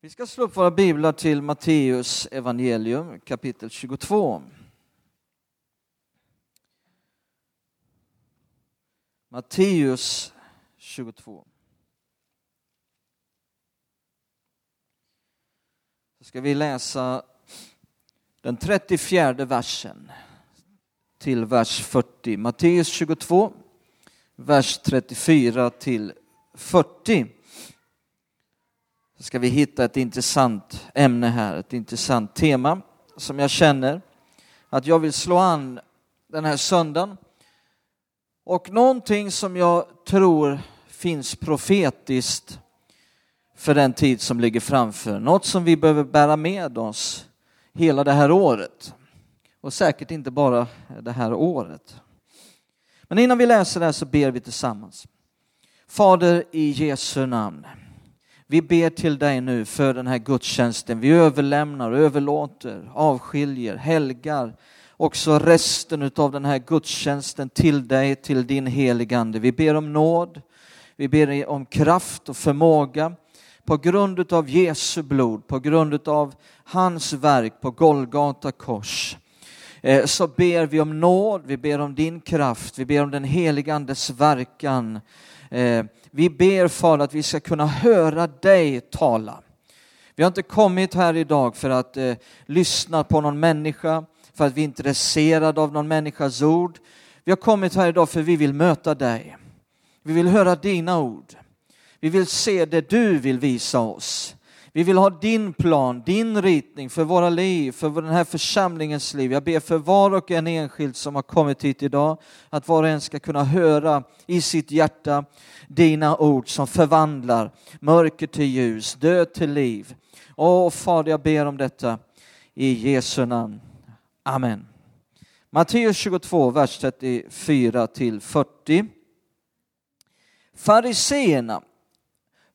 Vi ska slå upp våra biblar till Matteus evangelium kapitel 22. Matteus 22. Så ska vi läsa den 34 versen till vers 40. Matteus 22, vers 34 till 40 så ska vi hitta ett intressant ämne här, ett intressant tema som jag känner att jag vill slå an den här söndagen. Och någonting som jag tror finns profetiskt för den tid som ligger framför. Något som vi behöver bära med oss hela det här året. Och säkert inte bara det här året. Men innan vi läser det här så ber vi tillsammans. Fader i Jesu namn. Vi ber till dig nu för den här gudstjänsten. Vi överlämnar, överlåter, avskiljer, helgar också resten av den här gudstjänsten till dig, till din heligande. Vi ber om nåd, vi ber om kraft och förmåga på grund av Jesu blod, på grund av hans verk på Golgata kors. Eh, så ber vi om nåd, vi ber om din kraft, vi ber om den heligandes verkan. Eh, vi ber Fader att vi ska kunna höra dig tala. Vi har inte kommit här idag för att eh, lyssna på någon människa, för att vi är intresserade av någon människas ord. Vi har kommit här idag för att vi vill möta dig. Vi vill höra dina ord. Vi vill se det du vill visa oss. Vi vill ha din plan, din ritning för våra liv, för den här församlingens liv. Jag ber för var och en enskild som har kommit hit idag, att var och en ska kunna höra i sitt hjärta dina ord som förvandlar mörker till ljus, död till liv. Åh Fader, jag ber om detta i Jesu namn. Amen. Matteus 22, vers 34 till 40. Fariseerna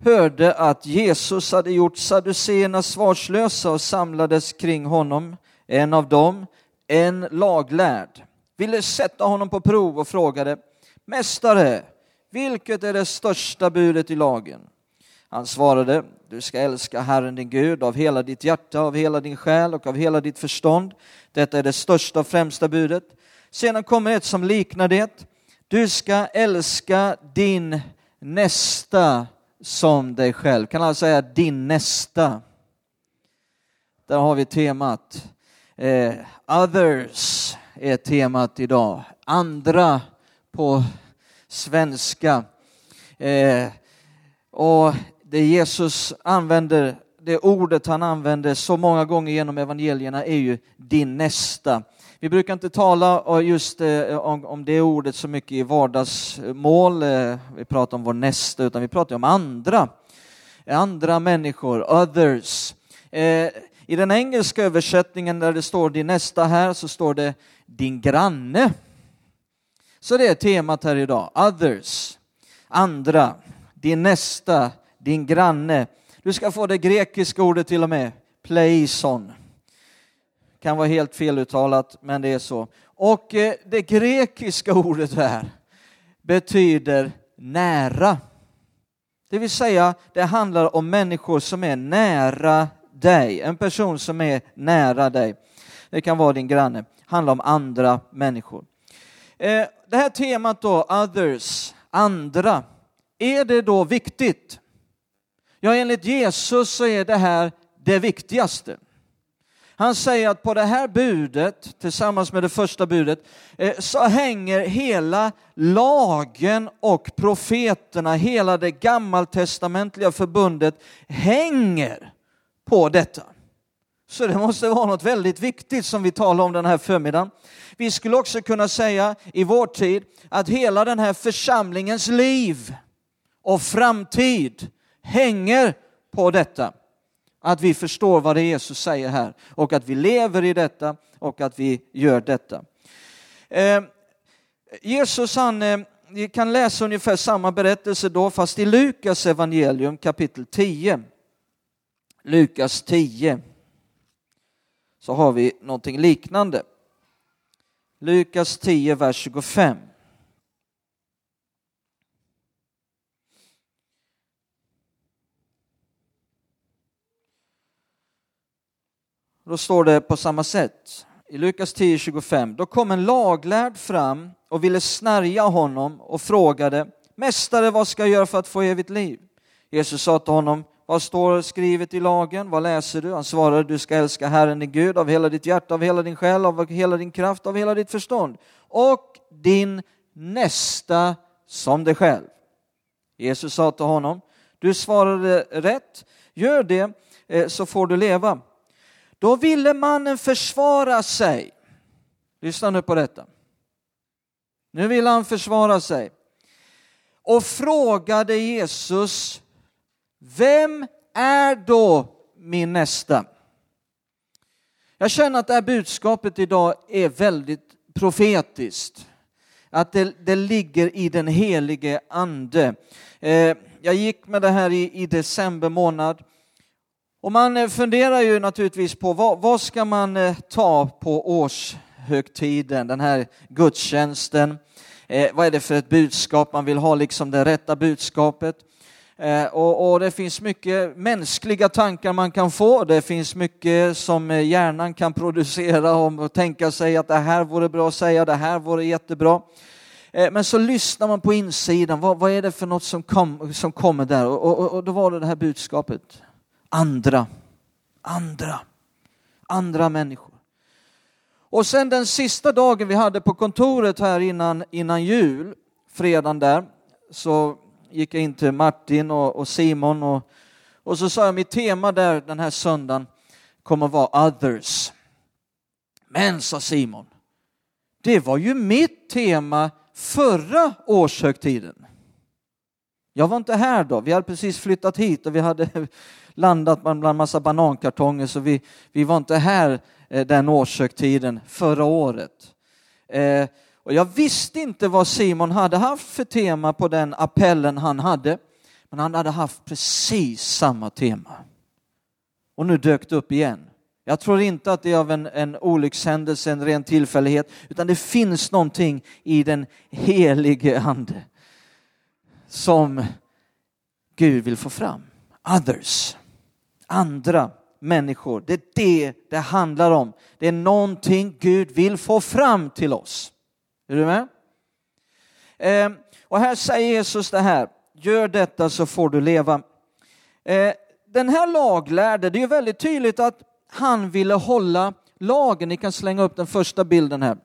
hörde att Jesus hade gjort saduceerna svarslösa och samlades kring honom. En av dem, en laglärd, ville sätta honom på prov och frågade Mästare, vilket är det största budet i lagen? Han svarade, du ska älska Herren din Gud av hela ditt hjärta, av hela din själ och av hela ditt förstånd. Detta är det största och främsta budet. Sedan kommer ett som liknar det. Du ska älska din nästa som dig själv. Kan alla säga din nästa? Där har vi temat. Eh, others är temat idag. Andra på svenska. Eh, och det Jesus använder, det ordet han använder så många gånger genom evangelierna är ju din nästa. Vi brukar inte tala eh, just eh, om det ordet så mycket i vardagsmål. Eh, vi pratar om vår nästa, utan vi pratar om andra. Andra människor, others. I den engelska översättningen där det står din nästa här så står det din granne. Så det är temat här idag, others, andra, din nästa, din granne. Du ska få det grekiska ordet till och med, pleison kan vara helt feluttalat, men det är så. Och eh, det grekiska ordet här betyder nära. Det vill säga, det handlar om människor som är nära dig, en person som är nära dig. Det kan vara din granne, det handlar om andra människor. Eh, det här temat då, others, andra, är det då viktigt? Ja, enligt Jesus så är det här det viktigaste. Han säger att på det här budet, tillsammans med det första budet, eh, så hänger hela lagen och profeterna, hela det gammaltestamentliga förbundet hänger på detta. Så det måste vara något väldigt viktigt som vi talar om den här förmiddagen. Vi skulle också kunna säga i vår tid att hela den här församlingens liv och framtid hänger på detta att vi förstår vad det är Jesus säger här och att vi lever i detta och att vi gör detta. Eh, Jesus han, eh, vi kan läsa ungefär samma berättelse då fast i Lukas evangelium kapitel 10. Lukas 10 så har vi någonting liknande. Lukas 10, vers 25. Då står det på samma sätt i Lukas 10.25. Då kom en laglärd fram och ville snärja honom och frågade Mästare, vad ska jag göra för att få evigt liv? Jesus sa till honom, vad står skrivet i lagen? Vad läser du? Han svarade, du ska älska Herren din Gud av hela ditt hjärta, av hela din själ, av hela din kraft, av hela ditt förstånd och din nästa som dig själv. Jesus sa till honom, du svarade rätt, gör det eh, så får du leva. Då ville mannen försvara sig. Lyssna nu på detta. Nu vill han försvara sig och frågade Jesus, vem är då min nästa? Jag känner att det här budskapet idag är väldigt profetiskt. Att det, det ligger i den helige ande. Eh, jag gick med det här i, i december månad och man eh, funderar ju naturligtvis på vad, vad ska man eh, ta på årshögtiden, den här gudstjänsten. Eh, vad är det för ett budskap man vill ha, liksom det rätta budskapet. Eh, och, och, det finns mycket mänskliga tankar man kan få, det finns mycket som eh, hjärnan kan producera och tänka sig att det här vore bra att säga, det här vore jättebra. Eh, men så lyssnar man på insidan, vad, vad är det för något som, kom, som kommer där? Och, och, och då var det det här budskapet andra, andra, andra människor. Och sen den sista dagen vi hade på kontoret här innan, innan jul, fredagen där, så gick jag in till Martin och, och Simon och, och så sa jag mitt tema där den här söndagen kommer att vara others. Men, sa Simon, det var ju mitt tema förra årshögtiden. Jag var inte här då, vi hade precis flyttat hit och vi hade landat bland massa banankartonger så vi, vi var inte här eh, den årshögtiden förra året. Eh, och jag visste inte vad Simon hade haft för tema på den appellen han hade, men han hade haft precis samma tema. Och nu dök det upp igen. Jag tror inte att det är av en, en olyckshändelse, en ren tillfällighet, utan det finns någonting i den helige ande som Gud vill få fram. Others andra människor. Det är det det handlar om. Det är någonting Gud vill få fram till oss. Är du med? Eh, och här säger Jesus det här, gör detta så får du leva. Eh, den här laglärde, det är väldigt tydligt att han ville hålla lagen. Ni kan slänga upp den första bilden här.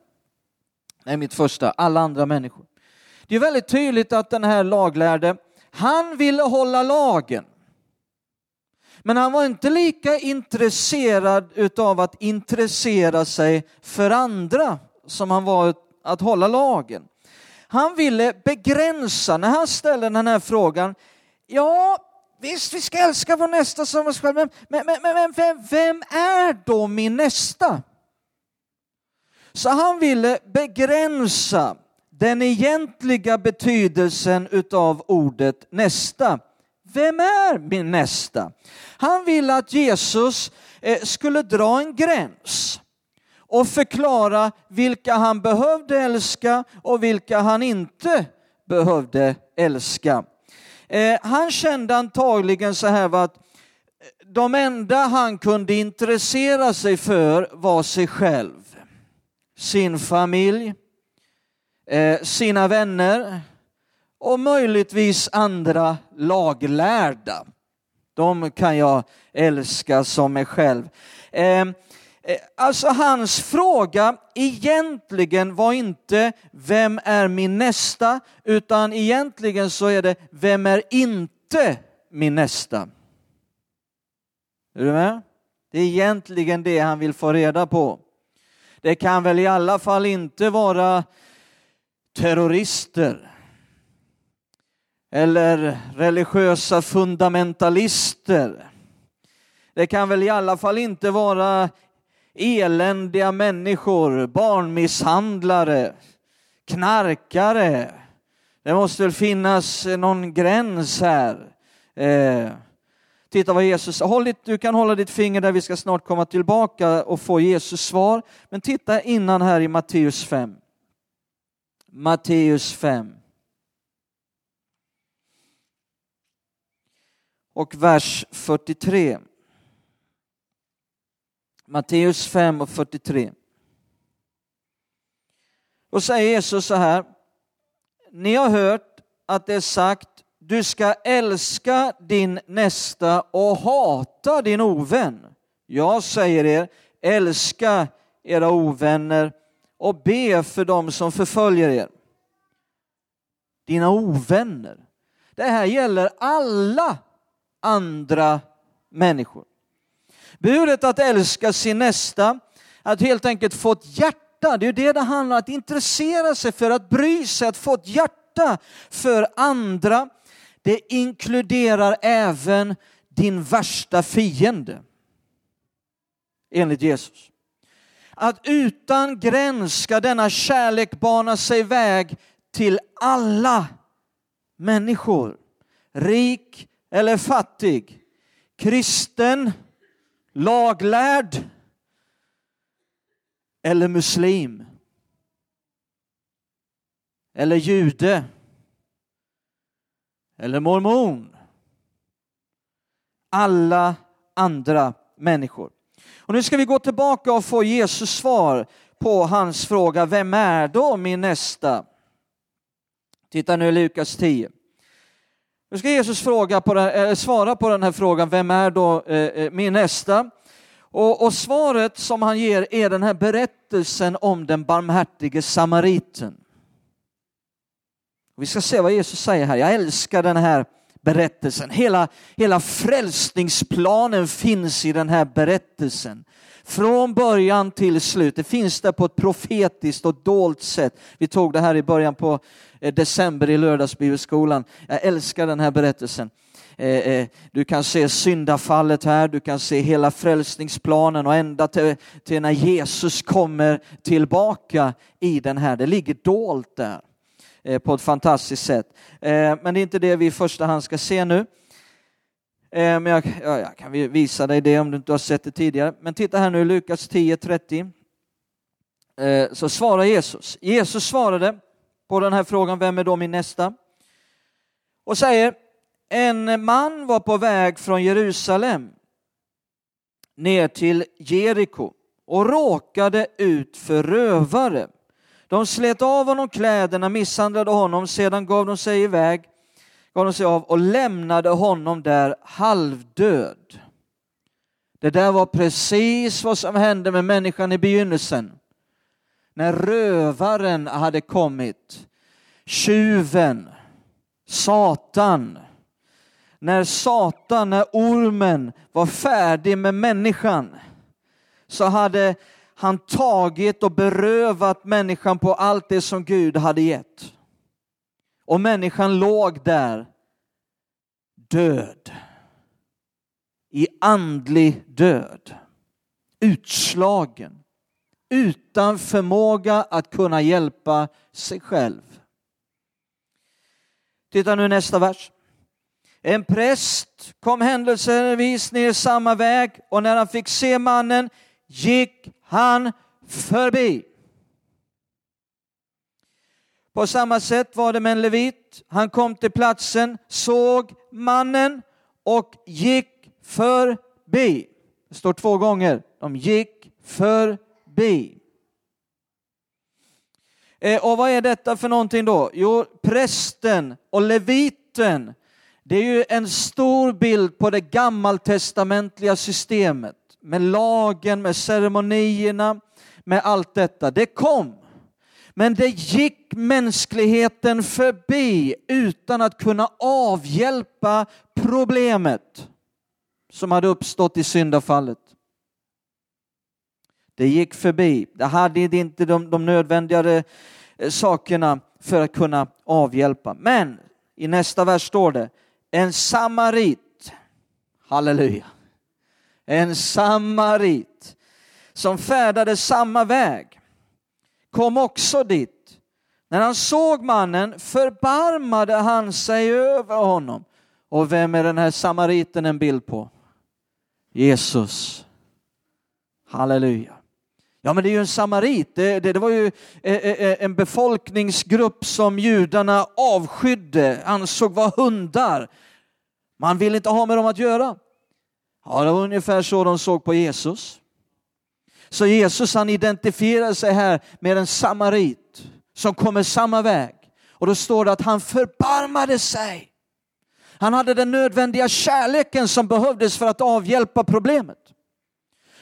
Det är mitt första, alla andra människor. Det är väldigt tydligt att den här laglärde, han ville hålla lagen. Men han var inte lika intresserad utav att intressera sig för andra som han var att hålla lagen. Han ville begränsa, när han ställde den här frågan, ja visst vi ska älska vår nästa som oss själva, men, men, men vem, vem är då min nästa? Så han ville begränsa den egentliga betydelsen utav ordet nästa. Vem är min nästa? Han ville att Jesus eh, skulle dra en gräns och förklara vilka han behövde älska och vilka han inte behövde älska. Eh, han kände antagligen så här att eh, de enda han kunde intressera sig för var sig själv, sin familj, sina vänner, och möjligtvis andra laglärda. De kan jag älska som mig själv. Ehm, eh, alltså hans fråga egentligen var inte vem är min nästa, utan egentligen så är det vem är inte min nästa? Är du med? Det är egentligen det han vill få reda på. Det kan väl i alla fall inte vara terrorister eller religiösa fundamentalister. Det kan väl i alla fall inte vara eländiga människor, barnmisshandlare, knarkare. Det måste väl finnas någon gräns här. Eh, titta vad Jesus håll ditt, Du kan hålla ditt finger där, vi ska snart komma tillbaka och få Jesus svar. Men titta innan här i Matteus 5. Matteus 5. Och vers 43. Matteus 5 och 43. Och säger Jesus så här, ni har hört att det är sagt, du ska älska din nästa och hata din ovän. Jag säger er, älska era ovänner och be för dem som förföljer er. Dina ovänner. Det här gäller alla andra människor. Budet att älska sin nästa, att helt enkelt få ett hjärta, det är det det handlar om, att intressera sig för, att bry sig, att få ett hjärta för andra. Det inkluderar även din värsta fiende, enligt Jesus. Att utan gräns ska denna kärlek bana sig väg till alla människor. Rik eller fattig, kristen, laglärd eller muslim eller jude eller mormon. Alla andra människor. Och nu ska vi gå tillbaka och få Jesus svar på hans fråga, vem är då min nästa? Titta nu i Lukas 10. Nu ska Jesus fråga på den, eh, svara på den här frågan, vem är då eh, eh, min nästa? Och, och, svaret som han ger är den här berättelsen om den barmhärtige samariten. Vi ska se vad Jesus säger här. Jag älskar den här berättelsen. Hela, hela frälsningsplanen finns i den här berättelsen. Från början till slut. Det finns där på ett profetiskt och dolt sätt. Vi tog det här i början på Eh, december i lördagsbibelskolan. Jag älskar den här berättelsen. Eh, eh, du kan se syndafallet här, du kan se hela frälsningsplanen och ända till, till när Jesus kommer tillbaka i den här. Det ligger dolt där på ett fantastiskt sätt. Men det är inte det vi i första hand ska se nu. Men jag, ja, jag kan visa dig det om du inte har sett det tidigare. Men titta här nu, Lukas 10.30. Så svarar Jesus. Jesus svarade på den här frågan, vem är då min nästa? Och säger, en man var på väg från Jerusalem ner till Jeriko och råkade ut för rövare. De slet av honom kläderna, misshandlade honom, sedan gav de sig iväg gav de sig av och lämnade honom där halvdöd. Det där var precis vad som hände med människan i begynnelsen. När rövaren hade kommit, tjuven, Satan. När Satan, när ormen var färdig med människan så hade han tagit och berövat människan på allt det som Gud hade gett. Och människan låg där död. I andlig död. Utslagen. Utan förmåga att kunna hjälpa sig själv. Titta nu nästa vers. En präst kom händelsevis ner samma väg och när han fick se mannen gick han förbi. På samma sätt var det med en levit. Han kom till platsen, såg mannen och gick förbi. Det står två gånger. De gick förbi. Eh, och vad är detta för någonting då? Jo, prästen och leviten. Det är ju en stor bild på det gammaltestamentliga systemet med lagen, med ceremonierna, med allt detta. Det kom men det gick mänskligheten förbi utan att kunna avhjälpa problemet som hade uppstått i syndafallet. Det gick förbi. Det hade inte de, de nödvändiga eh, sakerna för att kunna avhjälpa. Men i nästa vers står det, en samarit, halleluja, en samarit som färdade samma väg kom också dit. När han såg mannen förbarmade han sig över honom. Och vem är den här samariten en bild på? Jesus. Halleluja. Ja, men det är ju en samarit. Det, det, det, var ju eh, eh, eh, en befolkningsgrupp som judarna avskydde, ansåg vara hundar. Man ville inte ha med dem att göra. Ja, det var ungefär så de såg på Jesus. Så Jesus han identifierar sig här med en samarit som kommer samma väg. Och då står det att han förbarmade sig. Han hade den nödvändiga kärleken som behövdes för att avhjälpa problemet.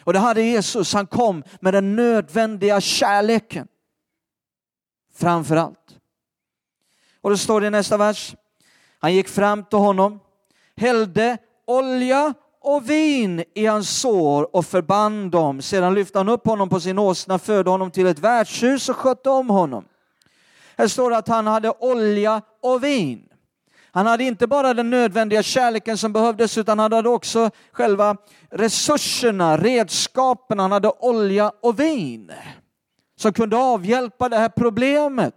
Och det hade Jesus, han kom med den nödvändiga kärleken. Framför allt. Och då står det i nästa vers. Han gick fram till honom, hällde olja och vin i hans sår och förband dem. Sedan lyfte han upp honom på sin åsna, förde honom till ett värdshus och skötte om honom. Här står det att han hade olja och vin. Han hade inte bara den nödvändiga kärleken som behövdes utan han hade också själva resurserna, redskapen, han hade olja och vin som kunde avhjälpa det här problemet.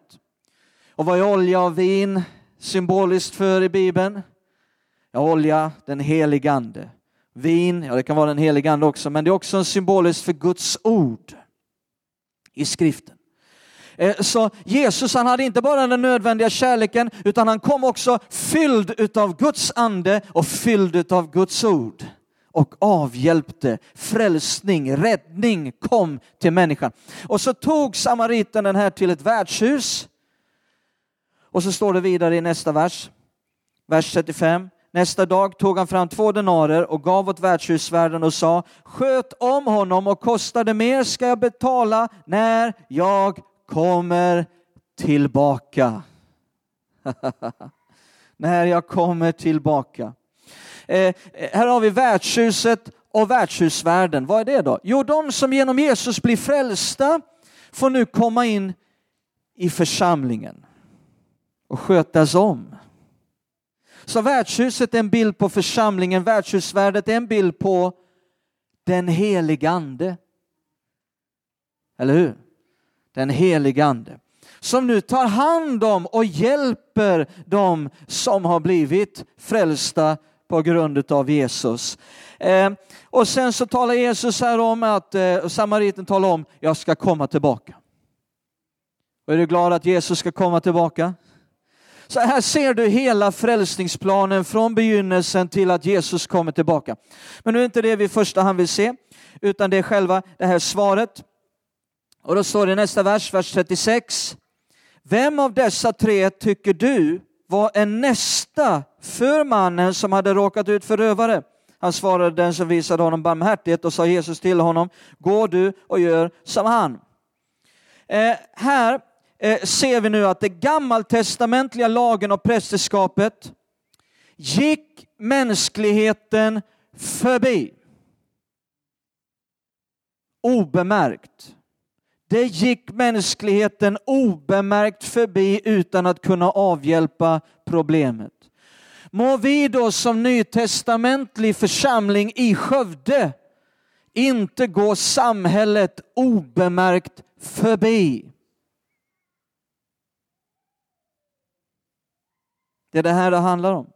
Och vad är olja och vin symboliskt för i Bibeln? Ja, olja, den helige ande. Vin, ja det kan vara den helige ande också, men det är också en symboliskt för Guds ord i skriften. Eh, så Jesus han hade inte bara den nödvändiga kärleken utan han kom också fylld utav Guds ande och fylld utav Guds ord och avhjälpte. Frälsning, räddning kom till människan. Och så tog samariten den här till ett värdshus. Och så står det vidare i nästa vers, vers 35. Nästa dag tog han fram två denarer och gav åt värdshusvärden och sa, sköt om honom och kostar det mer ska jag betala när jag kommer tillbaka. när jag kommer tillbaka. Eh, här har vi värdshuset och värdshusvärden. Vad är det då? Jo, de som genom Jesus blir frälsta får nu komma in i församlingen och skötas om. Så värdshuset är en bild på församlingen, värdshusvärdet är en bild på den helige ande. Eller hur? Den helige ande som nu tar hand om och hjälper dem som har blivit frälsta på grund av Jesus. Eh, och sen så talar Jesus här om att eh, samariten talar om, jag ska komma tillbaka. Och är du glad att Jesus ska komma tillbaka? Så här ser du hela frälsningsplanen från begynnelsen till att Jesus kommer tillbaka. Men nu är inte det vi i första hand vill se, utan det är själva det här svaret. Och då står det i nästa vers, vers 36. Vem av dessa tre tycker du var en nästa för mannen som hade råkat ut för rövare? Han svarade den som visade honom barmhärtighet och sa Jesus till honom, gå du och gör som han. Eh, här eh, ser vi nu att det gammaltestamentliga lagen och prästerskapet gick mänskligheten förbi. Obemärkt. Det gick mänskligheten obemärkt förbi utan att kunna avhjälpa problemet. Må vi då som nytestamentlig församling i Skövde inte gå samhället obemärkt förbi. Det är det här det handlar om.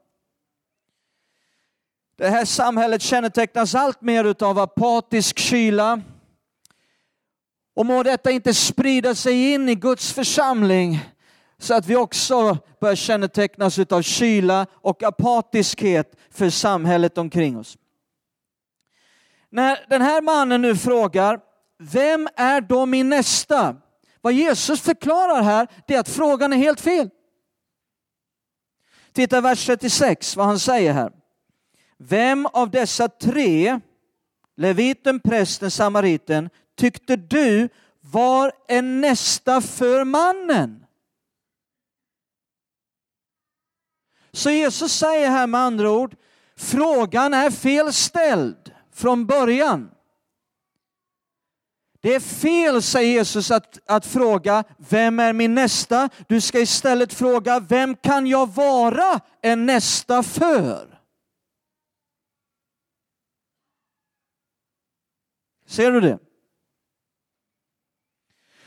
Det här samhället kännetecknas allt mer av apatisk kyla, och må detta inte sprida sig in i Guds församling så att vi också börjar kännetecknas av kyla och apatiskhet för samhället omkring oss. När den här mannen nu frågar, vem är då min nästa? Vad Jesus förklarar här, det är att frågan är helt fel. Titta vers 36, vad han säger här. Vem av dessa tre, leviten, prästen, samariten, tyckte du var en nästa för mannen? Så Jesus säger här med andra ord, frågan är fel ställd från början. Det är fel, säger Jesus, att, att fråga vem är min nästa? Du ska istället fråga vem kan jag vara en nästa för? Ser du det?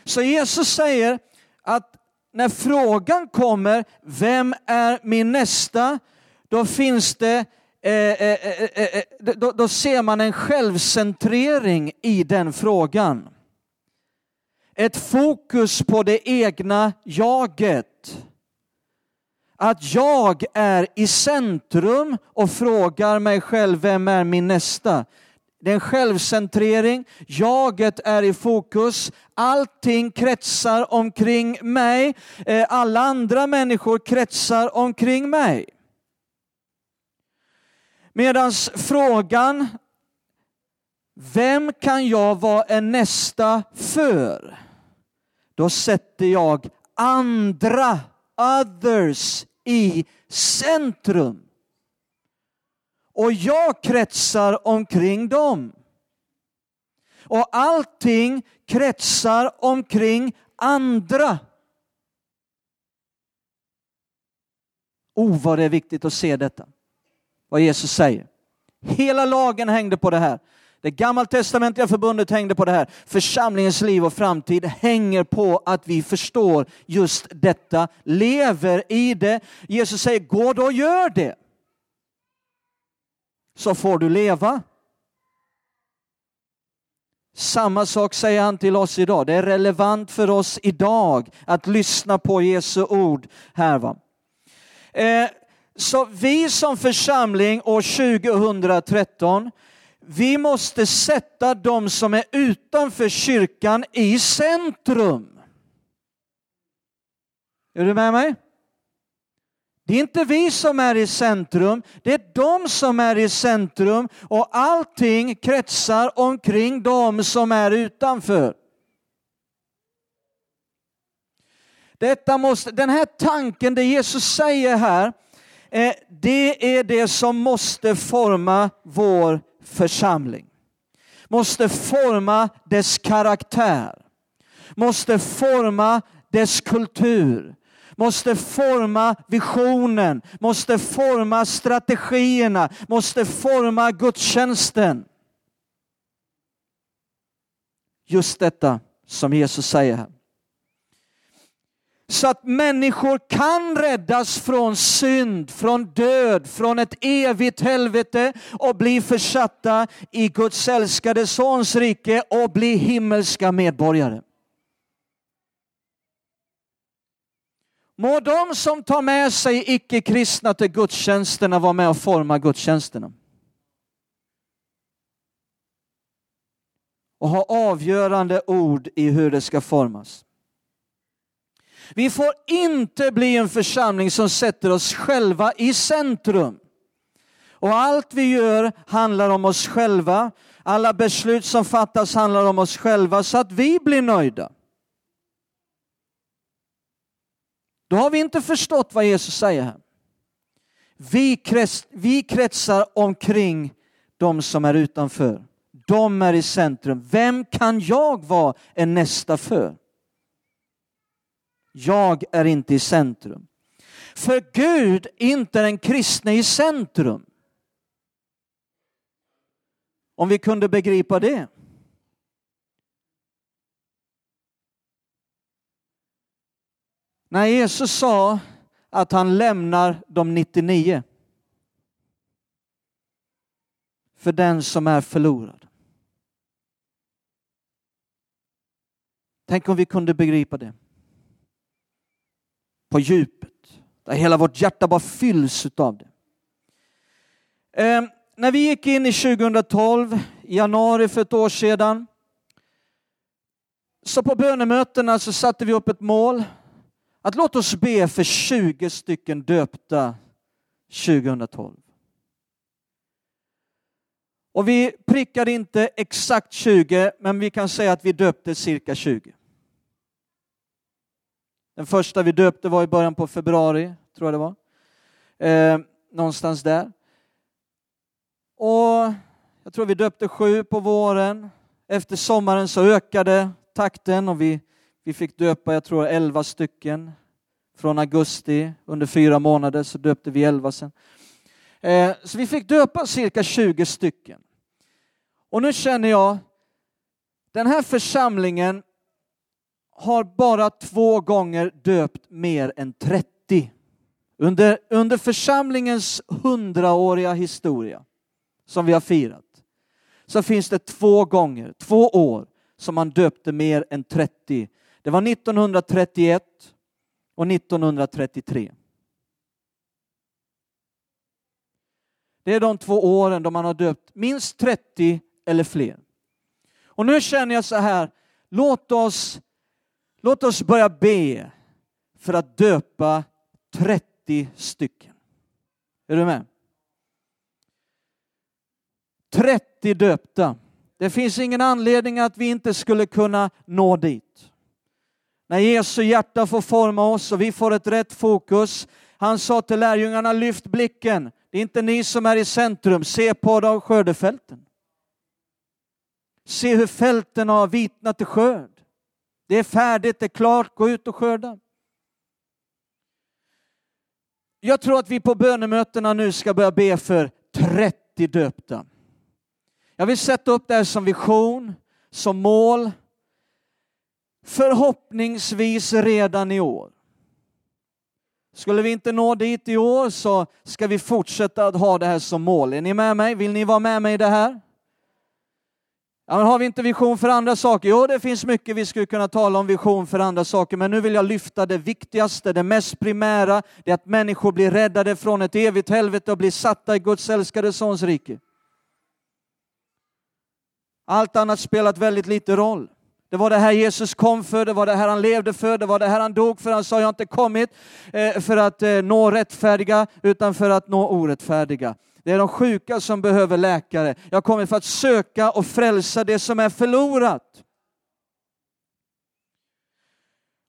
Så Jesus säger att när frågan kommer, vem är min nästa? Då finns det eh, eh, eh, då, då ser man en självcentrering i den frågan. Ett fokus på det egna jaget. Att jag är i centrum och frågar mig själv, vem är min nästa? Det är en självcentrering, jaget är i fokus, allting kretsar omkring mig, eh, alla andra människor kretsar omkring mig. Medan frågan, vem kan jag vara en nästa för? Då sätter jag andra, others, i centrum. Och jag kretsar omkring dem. Och allting kretsar omkring andra. Oh, vad det är viktigt att se detta. Vad Jesus säger. Hela lagen hängde på det här. Det gammaltestamentliga förbundet hängde på det här. Församlingens liv och framtid hänger på att vi förstår just detta, lever i det. Jesus säger, gå då och gör det. Så får du leva. Samma sak säger han till oss idag. Det är relevant för oss idag att lyssna på Jesu ord här. Va? Eh, så vi som församling år 2013 vi måste sätta de som är utanför kyrkan i centrum. Är du med mig? Det är inte vi som är i centrum, det är de som är i centrum och allting kretsar omkring de som är utanför. Detta måste, den här tanken, det Jesus säger här, eh, det är det som måste forma vår församling. Måste forma dess karaktär. Måste forma dess kultur. Måste forma visionen, måste forma strategierna, måste forma gudstjänsten. Just detta som Jesus säger här så att människor kan räddas från synd, från död, från ett evigt helvete och bli försatta i Guds älskade Sons rike och bli himmelska medborgare. Må de som tar med sig icke-kristna till gudstjänsterna vara med och forma gudstjänsterna. Och ha avgörande ord i hur det ska formas. Vi får inte bli en församling som sätter oss själva i centrum. Och allt vi gör handlar om oss själva. Alla beslut som fattas handlar om oss själva så att vi blir nöjda. Då har vi inte förstått vad Jesus säger här. Vi, krets, vi kretsar omkring de som är utanför. De är i centrum. Vem kan jag vara en nästa för? Jag är inte i centrum. För Gud är inte den kristne i centrum. Om vi kunde begripa det. När Jesus sa att han lämnar de 99 för den som är förlorad. Tänk om vi kunde begripa det på djupet. Där hela vårt hjärta bara fylls av det. Eh, när vi gick in i 2012, i januari för ett år sedan, så på bönemötena så satte vi upp ett mål att låt oss be för 20 stycken döpta 2012. Och vi prickade inte exakt 20, men vi kan säga att vi döpte cirka 20. Den första vi döpte var i början på februari, tror jag det var. Eh, någonstans där. Och jag tror vi döpte sju på våren. Efter sommaren så ökade takten och vi, vi fick döpa, jag tror elva stycken. Från augusti, under fyra månader så döpte vi elva sen. Eh, så vi fick döpa cirka 20 stycken. Och nu känner jag, den här församlingen har bara två gånger döpt mer än 30. Under, under församlingens hundraåriga historia som vi har firat så finns det två gånger, två år som man döpte mer än 30. Det var 1931 och 1933. Det är de två åren då man har döpt minst 30 eller fler. Och nu känner jag så här, låt oss, låt oss börja be för att döpa 30 stycken. Är du med? 30 döpta. Det finns ingen anledning att vi inte skulle kunna nå dit. När Jesu hjärta får forma oss och vi får ett rätt fokus. Han sa till lärjungarna, lyft blicken. Det är inte ni som är i centrum, se på de skördefälten. Se hur fälten har vitnat till skörd. Det är färdigt, det är klart, gå ut och skörda. Jag tror att vi på bönemötena nu ska börja be för 30 döpta. Jag vill sätta upp det här som vision, som mål. Förhoppningsvis redan i år. Skulle vi inte nå dit i år så ska vi fortsätta att ha det här som mål. Är ni med mig? Vill ni vara med mig i det här? Ja, men har vi inte vision för andra saker? Jo, det finns mycket vi skulle kunna tala om vision för andra saker, men nu vill jag lyfta det viktigaste, det mest primära, det är att människor blir räddade från ett evigt helvete och blir satta i Guds älskade Sons rike. Allt annat spelat väldigt lite roll. Det var det här Jesus kom för, det var det här han levde för, det var det här han dog för. Han sa, jag har inte kommit eh, för att eh, nå rättfärdiga, utan för att nå orättfärdiga. Det är de sjuka som behöver läkare. Jag har kommit för att söka och frälsa det som är förlorat.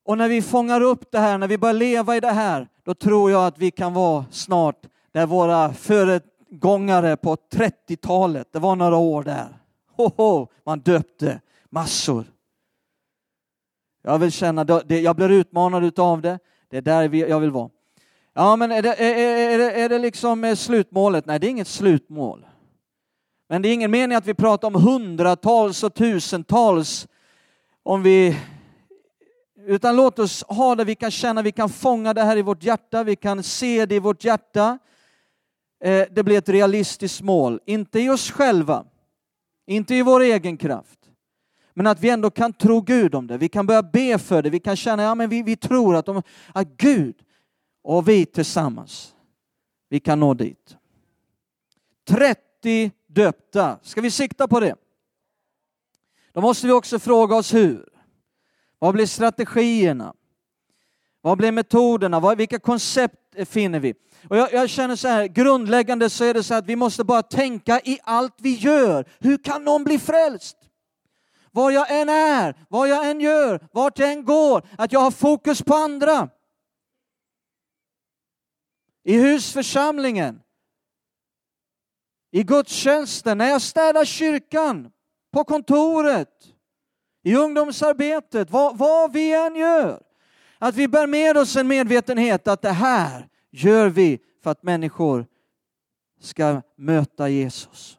Och när vi fångar upp det här, när vi börjar leva i det här, då tror jag att vi kan vara snart där våra föregångare på 30-talet, det var några år där. Hoho, man döpte massor. Jag vill känna, jag blir utmanad av det. Det är där jag vill vara. Ja, men är det, är, det, är det liksom eh, slutmålet? Nej, det är inget slutmål. Men det är ingen mening att vi pratar om hundratals och tusentals om vi utan låt oss ha det vi kan känna, vi kan fånga det här i vårt hjärta, vi kan se det i vårt hjärta. Eh, det blir ett realistiskt mål, inte i oss själva, inte i vår egen kraft. Men att vi ändå kan tro Gud om det, vi kan börja be för det, vi kan känna, ja men vi, vi tror att, de, att Gud och vi tillsammans, vi kan nå dit. 30 döpta, ska vi sikta på det? Då måste vi också fråga oss hur. Vad blir strategierna? Vad blir metoderna? Vad, vilka koncept finner vi? Och jag, jag, känner så här, grundläggande så är det så att vi måste bara tänka i allt vi gör. Hur kan någon bli frälst? Var jag än är, vad jag än gör, vart jag än går, att jag har fokus på andra i husförsamlingen, i gudstjänsten, när jag städar kyrkan, på kontoret, i ungdomsarbetet, vad, vad vi än gör. Att vi bär med oss en medvetenhet att det här gör vi för att människor ska möta Jesus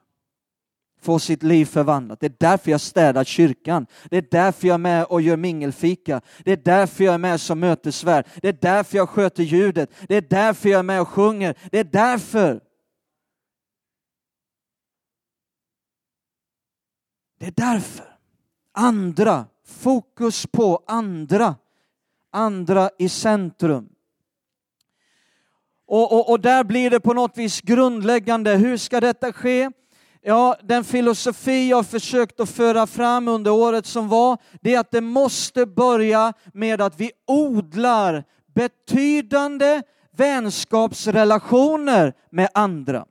få sitt liv förvandlat. Det är därför jag städar kyrkan. Det är därför jag är med och gör mingelfika. Det är därför jag är med som mötesvärd. Det är därför jag sköter ljudet. Det är därför jag är med och sjunger. Det är därför. Det är därför. Andra, fokus på andra. Andra i centrum. Och, och, och där blir det på något vis grundläggande. Hur ska detta ske? Ja, den filosofi jag försökt att föra fram under året som var, det är att det måste börja med att vi odlar betydande vänskapsrelationer med andra.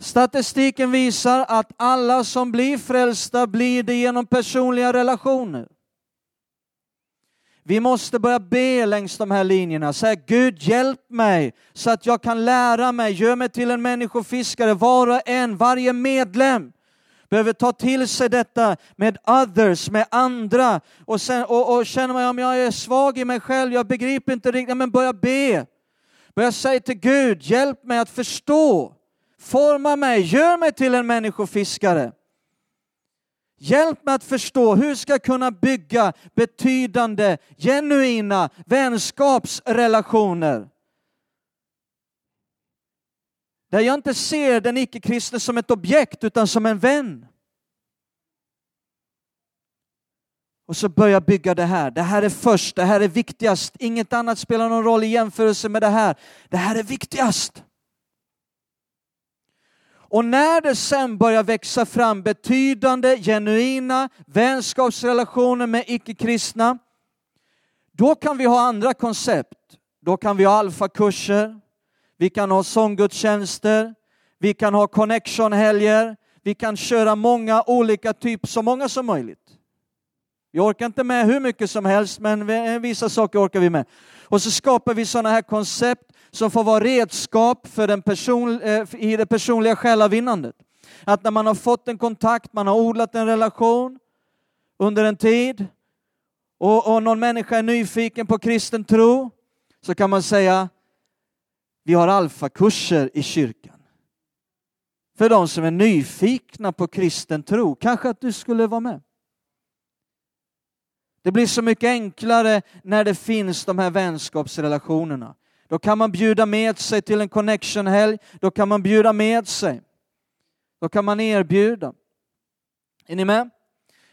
Statistiken visar att alla som blir frälsta blir det genom personliga relationer. Vi måste börja be längs de här linjerna. Säga Gud hjälp mig så att jag kan lära mig, gör mig till en människofiskare. Var och en, varje medlem behöver ta till sig detta med others, med andra. Och, sen, och, och känner man om jag är svag i mig själv, jag begriper inte riktigt, men börja be. Börja säga till Gud, hjälp mig att förstå. Forma mig, gör mig till en människofiskare. Hjälp mig att förstå hur ska jag kunna bygga betydande, genuina vänskapsrelationer. Där jag inte ser den icke-kristne som ett objekt utan som en vän. Och så börja bygga det här. Det här är först, det här är viktigast. Inget annat spelar någon roll i jämförelse med det här. Det här är viktigast. Och när det sen börjar växa fram betydande, genuina vänskapsrelationer med icke-kristna, då kan vi ha andra koncept. Då kan vi ha alfakurser, vi kan ha sånggudstjänster, vi kan ha connection-helger, vi kan köra många olika typer, så många som möjligt. Vi orkar inte med hur mycket som helst, men vissa saker orkar vi med. Och så skapar vi sådana här koncept som får vara redskap för den person, eh, i det personliga själavinnandet. Att när man har fått en kontakt, man har odlat en relation under en tid och, och någon människa är nyfiken på kristen tro så kan man säga vi har alfakurser i kyrkan. För de som är nyfikna på kristen tro, kanske att du skulle vara med. Det blir så mycket enklare när det finns de här vänskapsrelationerna. Då kan man bjuda med sig till en connection-helg, då kan man bjuda med sig. Då kan man erbjuda. Är ni med?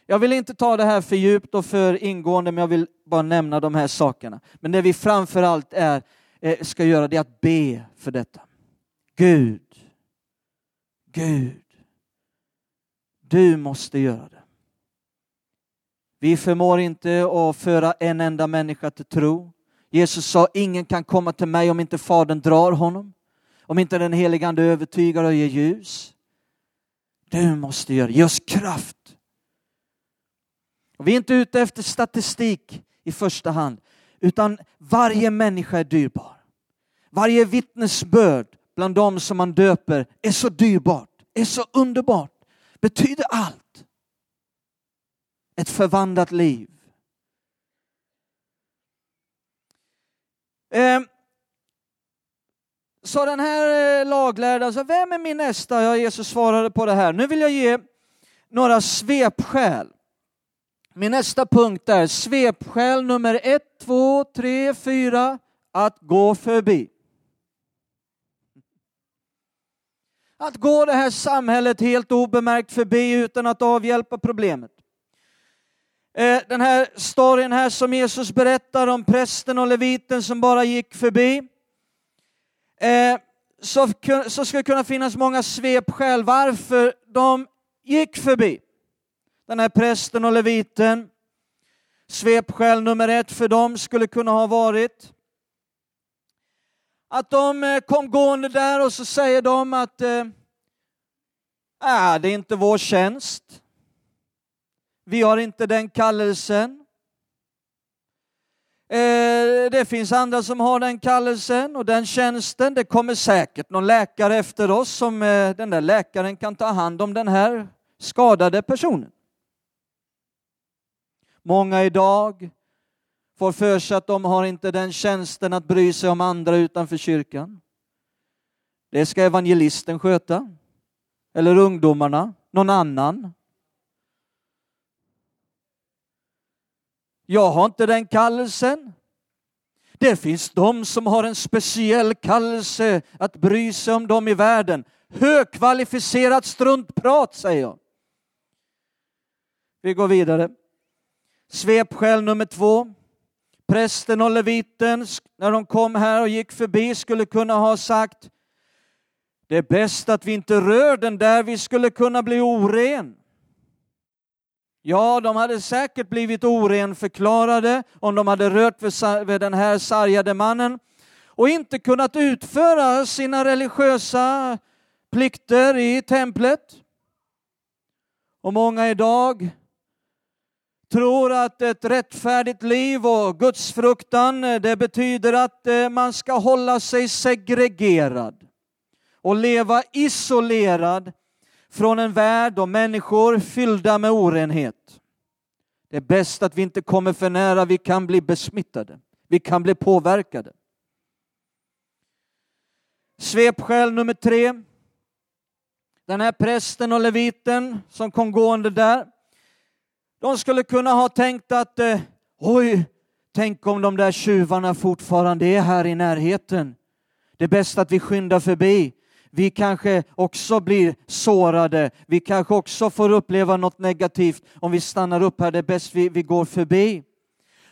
Jag vill inte ta det här för djupt och för ingående, men jag vill bara nämna de här sakerna. Men det vi framför allt är, eh, ska göra det är att be för detta. Gud, Gud, du måste göra det. Vi förmår inte att föra en enda människa till tro. Jesus sa, ingen kan komma till mig om inte Fadern drar honom. Om inte den helige Ande övertygar och ger ljus. Du måste göra det. Ge oss kraft. Och vi är inte ute efter statistik i första hand, utan varje människa är dyrbar. Varje vittnesbörd bland dem som man döper är så dyrbart, är så underbart, betyder allt. Ett förvandlat liv. Ehm, så den här eh, laglärda, så vem är min nästa? Ja, Jesus svarade på det här. Nu vill jag ge några svepskäl. Min nästa punkt är svepskäl nummer ett, två, tre, fyra, att gå förbi. Att gå det här samhället helt obemärkt förbi utan att avhjälpa problemet. Eh, den här storyn här som Jesus berättar om prästen och leviten som bara gick förbi. Eh, så, så ska det kunna finnas många svepskäl varför de gick förbi. Den här prästen och leviten. Svepskäl nummer ett för dem skulle kunna ha varit att de eh, kom gående där och så säger de att äh, det är inte vår tjänst. Vi har inte den kallelsen. Eh, det finns andra som har den kallelsen och den tjänsten. Det kommer säkert någon läkare efter oss som eh, den där läkaren kan ta hand om den här skadade personen. Många idag får för sig att de har inte den tjänsten att bry sig om andra utanför kyrkan. Det ska evangelisten sköta. Eller ungdomarna, någon annan. Jag har inte den kallelsen. Det finns de som har en speciell kallelse att bry sig om dem i världen. Högkvalificerat struntprat, säger jag. Vi går vidare. Svepskäl nummer två. Prästen och leviten, när de kom här och gick förbi, skulle kunna ha sagt det är bäst att vi inte rör den där, vi skulle kunna bli oren. Ja, de hade säkert blivit orenförklarade om de hade rört vid den här sargade mannen och inte kunnat utföra sina religiösa plikter i templet. Och många idag tror att ett rättfärdigt liv och gudsfruktan, det betyder att eh, man ska hålla sig segregerad och leva isolerad från en värld och människor fyllda med orenhet. Det är bäst att vi inte kommer för nära, vi kan bli besmittade. Vi kan bli påverkade. Svepskäl nummer tre. Den här prästen och leviten som kom gående där, de skulle kunna ha tänkt att eh, oj, tänk om de där tjuvarna fortfarande är här i närheten. Det är bäst att vi skyndar förbi. Vi kanske också blir sårade. Vi kanske också får uppleva något negativt om vi stannar upp här. Det är bäst vi, vi går förbi.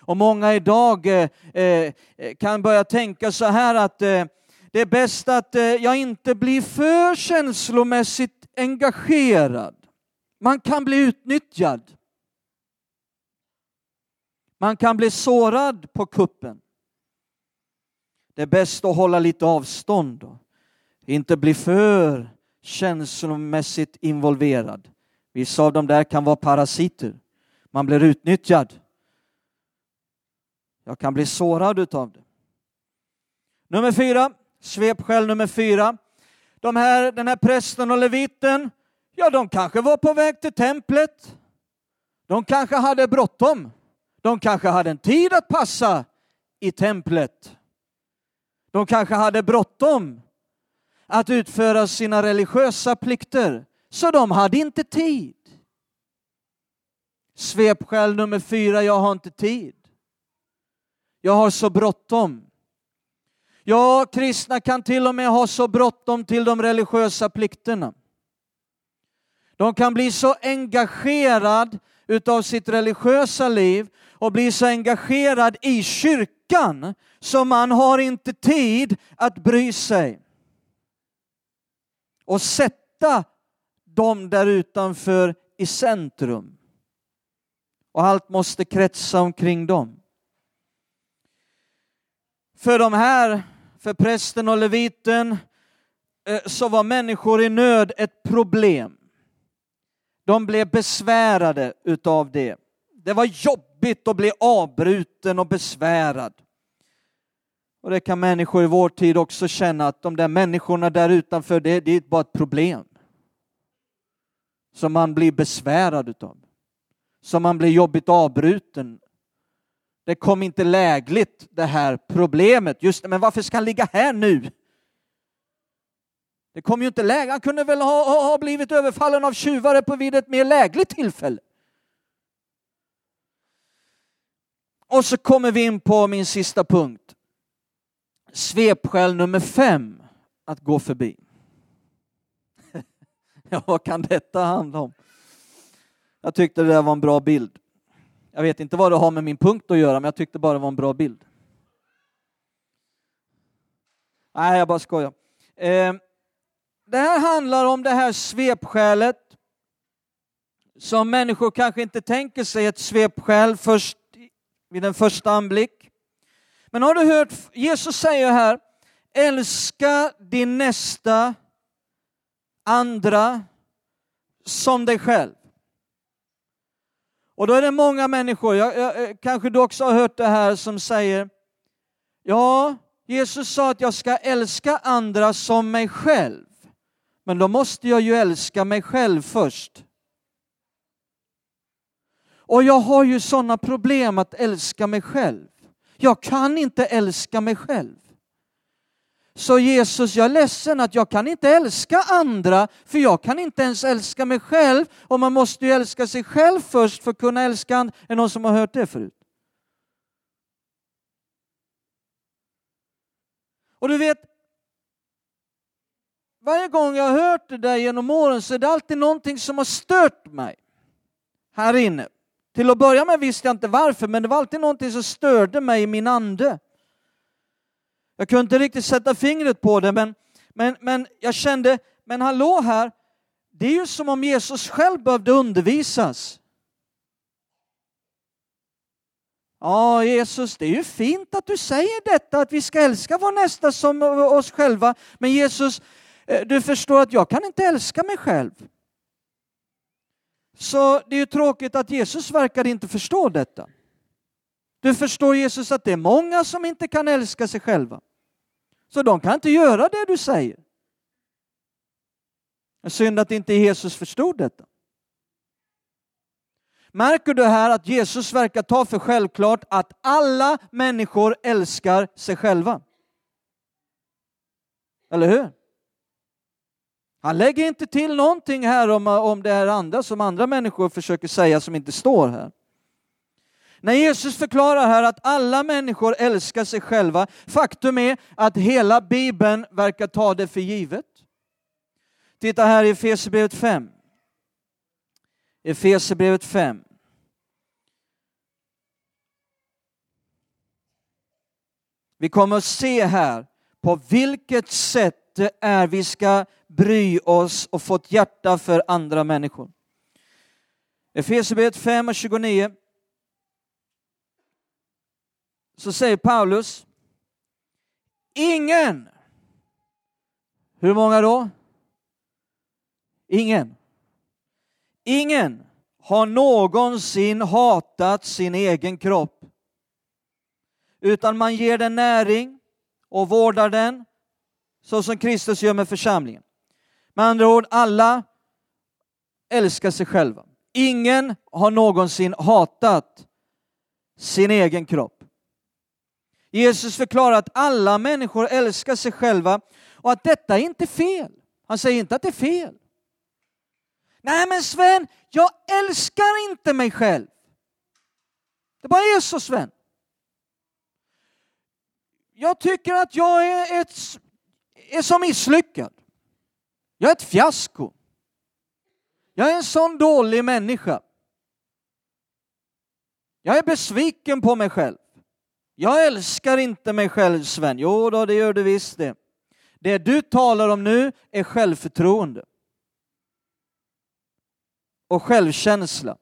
Och många idag eh, eh, kan börja tänka så här att eh, det är bäst att eh, jag inte blir för känslomässigt engagerad. Man kan bli utnyttjad. Man kan bli sårad på kuppen. Det är bäst att hålla lite avstånd Då inte bli för känslomässigt involverad. Vissa av dem där kan vara parasiter. Man blir utnyttjad. Jag kan bli sårad utav det. Nummer fyra, svepskäl nummer fyra. De här, den här prästen och leviten, ja de kanske var på väg till templet. De kanske hade bråttom. De kanske hade en tid att passa i templet. De kanske hade bråttom att utföra sina religiösa plikter, så de hade inte tid. Svepskäl nummer fyra, jag har inte tid. Jag har så bråttom. Ja, kristna kan till och med ha så bråttom till de religiösa plikterna. De kan bli så engagerad utav sitt religiösa liv och bli så engagerad i kyrkan så man har inte tid att bry sig. Och sätta dem där utanför i centrum. Och allt måste kretsa omkring dem. För de här, för prästen och leviten, eh, så var människor i nöd ett problem. De blev besvärade utav det. Det var jobbigt att bli avbruten och besvärad. Och det kan människor i vår tid också känna att de där människorna där utanför, det, det är bara ett problem. Som man blir besvärad utav. Som man blir jobbigt avbruten. Det kom inte lägligt det här problemet. Just men varför ska han ligga här nu? Det kom ju inte lägligt. Han kunde väl ha, ha, ha blivit överfallen av tjuvare på vid ett mer lägligt tillfälle. Och så kommer vi in på min sista punkt. Svepskäl nummer fem, att gå förbi. ja, vad kan detta handla om? Jag tyckte det där var en bra bild. Jag vet inte vad det har med min punkt att göra, men jag tyckte bara det var en bra bild. Nej, jag bara skojar. Eh, det här handlar om det här svepskälet som människor kanske inte tänker sig ett svepskäl först vid en första anblick. Men har du hört, Jesus säger här, älska din nästa, andra, som dig själv. Och då är det många människor, jag, jag, eh, kanske du också har hört det här, som säger, ja, Jesus sa att jag ska älska andra som mig själv. Men då måste jag ju älska mig själv först. Och jag har ju sådana problem att älska mig själv. Jag kan inte älska mig själv. Så Jesus, jag är ledsen att jag kan inte älska andra, för jag kan inte ens älska mig själv. Och man måste ju älska sig själv först för att kunna älska andra. Är det någon som har hört det förut? Och du vet, varje gång jag har hört det där genom åren så är det alltid någonting som har stört mig här inne. Till att börja med visste jag inte varför, men det var alltid någonting som störde mig i min ande. Jag kunde inte riktigt sätta fingret på det, men, men, men jag kände, men hallå här, det är ju som om Jesus själv behövde undervisas. Ja, Jesus, det är ju fint att du säger detta, att vi ska älska vår nästa som oss själva. Men Jesus, eh, du förstår att jag kan inte älska mig själv. Så det är ju tråkigt att Jesus verkar inte förstå detta. Du förstår Jesus att det är många som inte kan älska sig själva. Så de kan inte göra det du säger. Synd att inte Jesus förstod detta. Märker du här att Jesus verkar ta för självklart att alla människor älskar sig själva? Eller hur? Han lägger inte till någonting här om, om det här andra som andra människor försöker säga som inte står här. När Jesus förklarar här att alla människor älskar sig själva, faktum är att hela Bibeln verkar ta det för givet. Titta här i Efesierbrevet 5. Efesierbrevet 5. Vi kommer att se här på vilket sätt det är vi ska bry oss och få ett hjärta för andra människor. Efesierbrevet 5 och 29 så säger Paulus, ingen, hur många då? Ingen. Ingen har någonsin hatat sin egen kropp, utan man ger den näring och vårdar den så som Kristus gör med församlingen. Med andra ord, alla älskar sig själva. Ingen har någonsin hatat sin egen kropp. Jesus förklarar att alla människor älskar sig själva och att detta är inte fel. Han säger inte att det är fel. Nej men Sven, jag älskar inte mig själv. Det bara är så Sven. Jag tycker att jag är, ett, är så misslyckad. Jag är ett fiasko. Jag är en sån dålig människa. Jag är besviken på mig själv. Jag älskar inte mig själv Sven. Jo då, det gör du visst det. Det du talar om nu är självförtroende och självkänsla.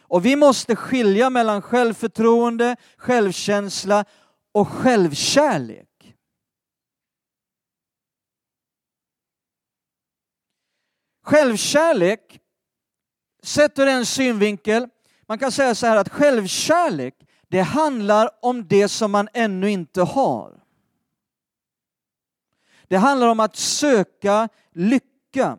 Och vi måste skilja mellan självförtroende, självkänsla och självkärlek. Självkärlek, sett ur en synvinkel, man kan säga så här att självkärlek, det handlar om det som man ännu inte har. Det handlar om att söka lycka.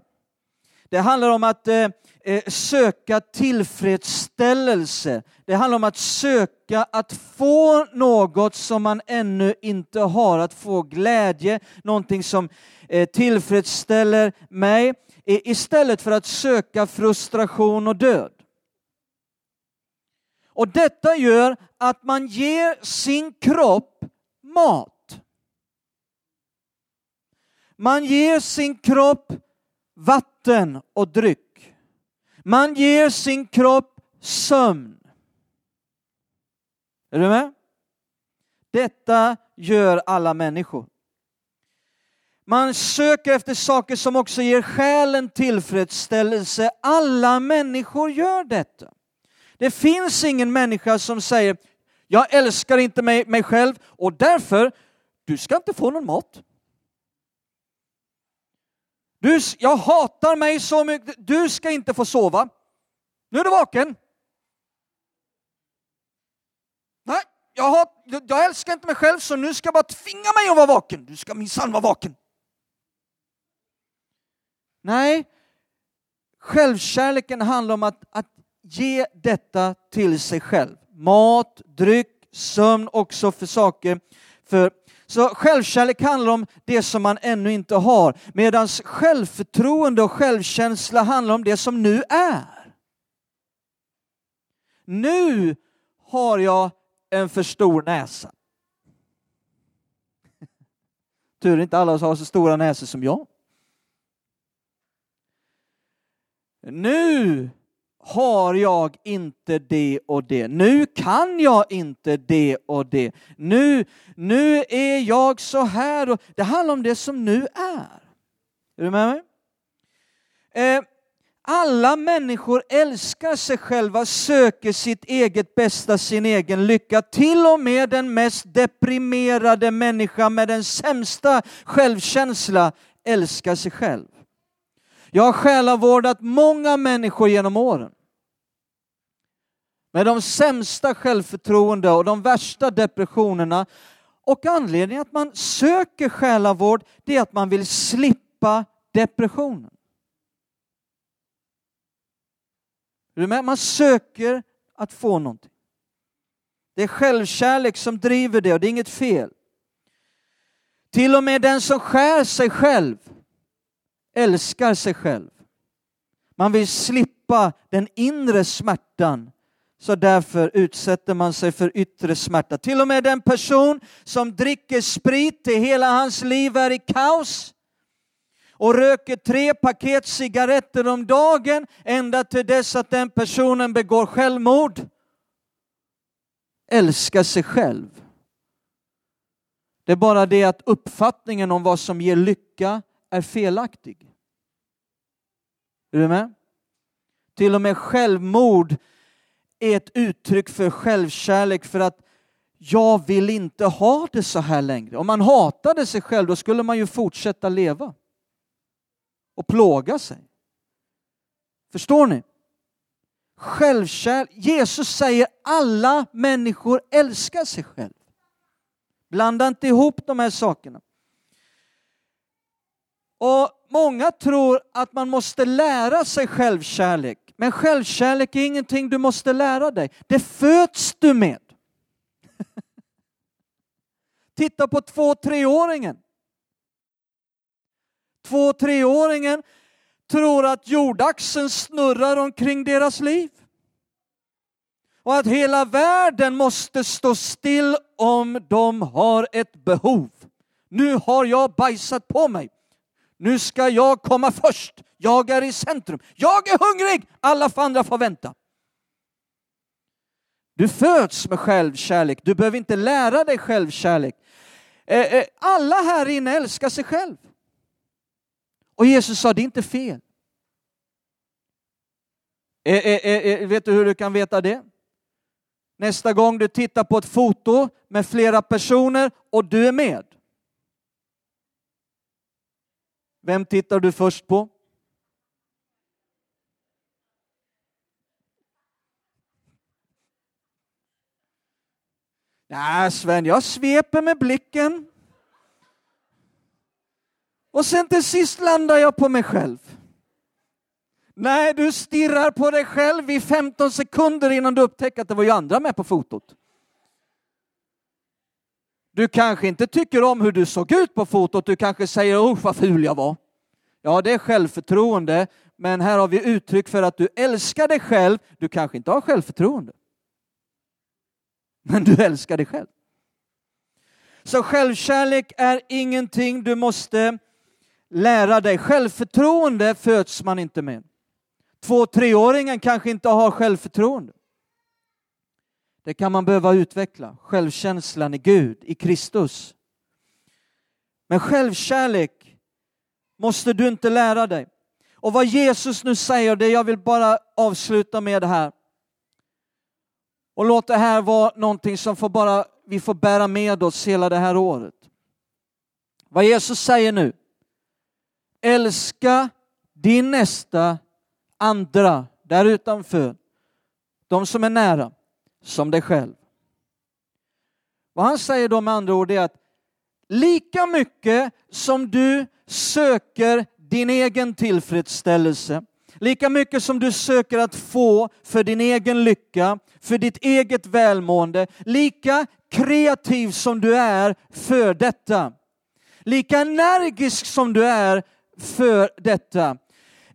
Det handlar om att eh, Eh, söka tillfredsställelse. Det handlar om att söka att få något som man ännu inte har, att få glädje, någonting som eh, tillfredsställer mig, istället för att söka frustration och död. Och detta gör att man ger sin kropp mat. Man ger sin kropp vatten och dryck. Man ger sin kropp sömn. Är du med? Detta gör alla människor. Man söker efter saker som också ger själen tillfredsställelse. Alla människor gör detta. Det finns ingen människa som säger jag älskar inte mig, mig själv och därför, du ska inte få någon mat. Du, jag hatar mig så mycket, du ska inte få sova. Nu är du vaken. Nej, jag, hat, jag älskar inte mig själv så nu ska jag bara tvinga mig att vara vaken. Du ska minsann vara vaken. Nej, självkärleken handlar om att, att ge detta till sig själv. Mat, dryck, sömn också för saker, för så självkärlek handlar om det som man ännu inte har, medan självförtroende och självkänsla handlar om det som nu är. Nu har jag en för stor näsa. Tur inte alla har så stora näsor som jag. Nu har jag inte det och det. Nu kan jag inte det och det. Nu, nu är jag så här. Och det handlar om det som nu är. Är du med mig? Eh, alla människor älskar sig själva, söker sitt eget bästa, sin egen lycka. Till och med den mest deprimerade människa med den sämsta självkänsla älskar sig själv. Jag har själavårdat många människor genom åren med de sämsta självförtroende och de värsta depressionerna. Och anledningen att man söker själavård, det är att man vill slippa depressionen. Man söker att få någonting. Det är självkärlek som driver det och det är inget fel. Till och med den som skär sig själv älskar sig själv. Man vill slippa den inre smärtan så därför utsätter man sig för yttre smärta. Till och med den person som dricker sprit till hela hans liv är i kaos och röker tre paket cigaretter om dagen ända till dess att den personen begår självmord. Älskar sig själv. Det är bara det att uppfattningen om vad som ger lycka är felaktig. Är du med? Till och med självmord är ett uttryck för självkärlek för att jag vill inte ha det så här längre. Om man hatade sig själv då skulle man ju fortsätta leva och plåga sig. Förstår ni? Självkärlek. Jesus säger alla människor älskar sig själv. Blanda inte ihop de här sakerna. Och Många tror att man måste lära sig självkärlek. Men självkärlek är ingenting du måste lära dig. Det föds du med. Titta på två treåringen. Två treåringen tror att jordaxeln snurrar omkring deras liv. Och att hela världen måste stå still om de har ett behov. Nu har jag bajsat på mig. Nu ska jag komma först. Jag är i centrum. Jag är hungrig. Alla andra får vänta. Du föds med självkärlek. Du behöver inte lära dig självkärlek. Eh, eh, alla här inne älskar sig själv. Och Jesus sa, det är inte fel. Eh, vet du hur du kan veta det? Nästa gång du tittar på ett foto med flera personer och du är med. Vem tittar du först på? Nej, Sven, jag sveper med blicken. Och sen till sist landar jag på mig själv. Nej, du stirrar på dig själv i 15 sekunder innan du upptäcker att det var ju andra med på fotot. Du kanske inte tycker om hur du såg ut på fotot, du kanske säger usch vad ful jag var. Ja, det är självförtroende, men här har vi uttryck för att du älskar dig själv. Du kanske inte har självförtroende, men du älskar dig själv. Så självkärlek är ingenting du måste lära dig. Självförtroende föds man inte med. Två treåringen kanske inte har självförtroende. Det kan man behöva utveckla, självkänslan i Gud, i Kristus. Men självkärlek måste du inte lära dig. Och vad Jesus nu säger, det jag vill bara avsluta med det här. Och låt det här vara någonting som får bara, vi får bära med oss hela det här året. Vad Jesus säger nu, älska din nästa, andra, där utanför, de som är nära som dig själv. Vad han säger då med andra ord är att lika mycket som du söker din egen tillfredsställelse, lika mycket som du söker att få för din egen lycka, för ditt eget välmående, lika kreativ som du är för detta, lika energisk som du är för detta,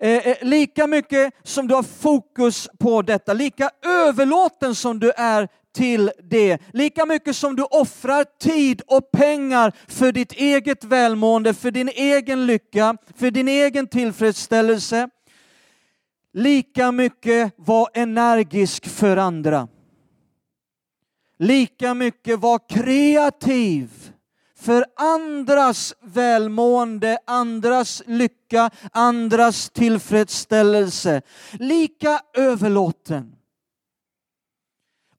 Eh, eh, lika mycket som du har fokus på detta, lika överlåten som du är till det, lika mycket som du offrar tid och pengar för ditt eget välmående, för din egen lycka, för din egen tillfredsställelse, lika mycket var energisk för andra. Lika mycket var kreativ för andras välmående, andras lycka, andras tillfredsställelse. Lika överlåten.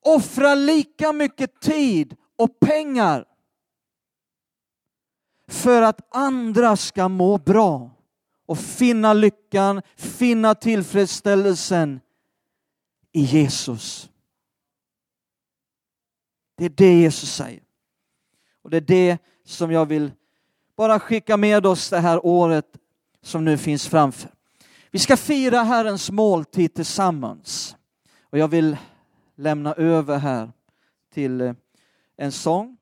Offra lika mycket tid och pengar för att andra ska må bra och finna lyckan, finna tillfredsställelsen i Jesus. Det är det Jesus säger. Och det är det som jag vill bara skicka med oss det här året som nu finns framför. Vi ska fira Herrens måltid tillsammans. Och jag vill lämna över här till eh, en sång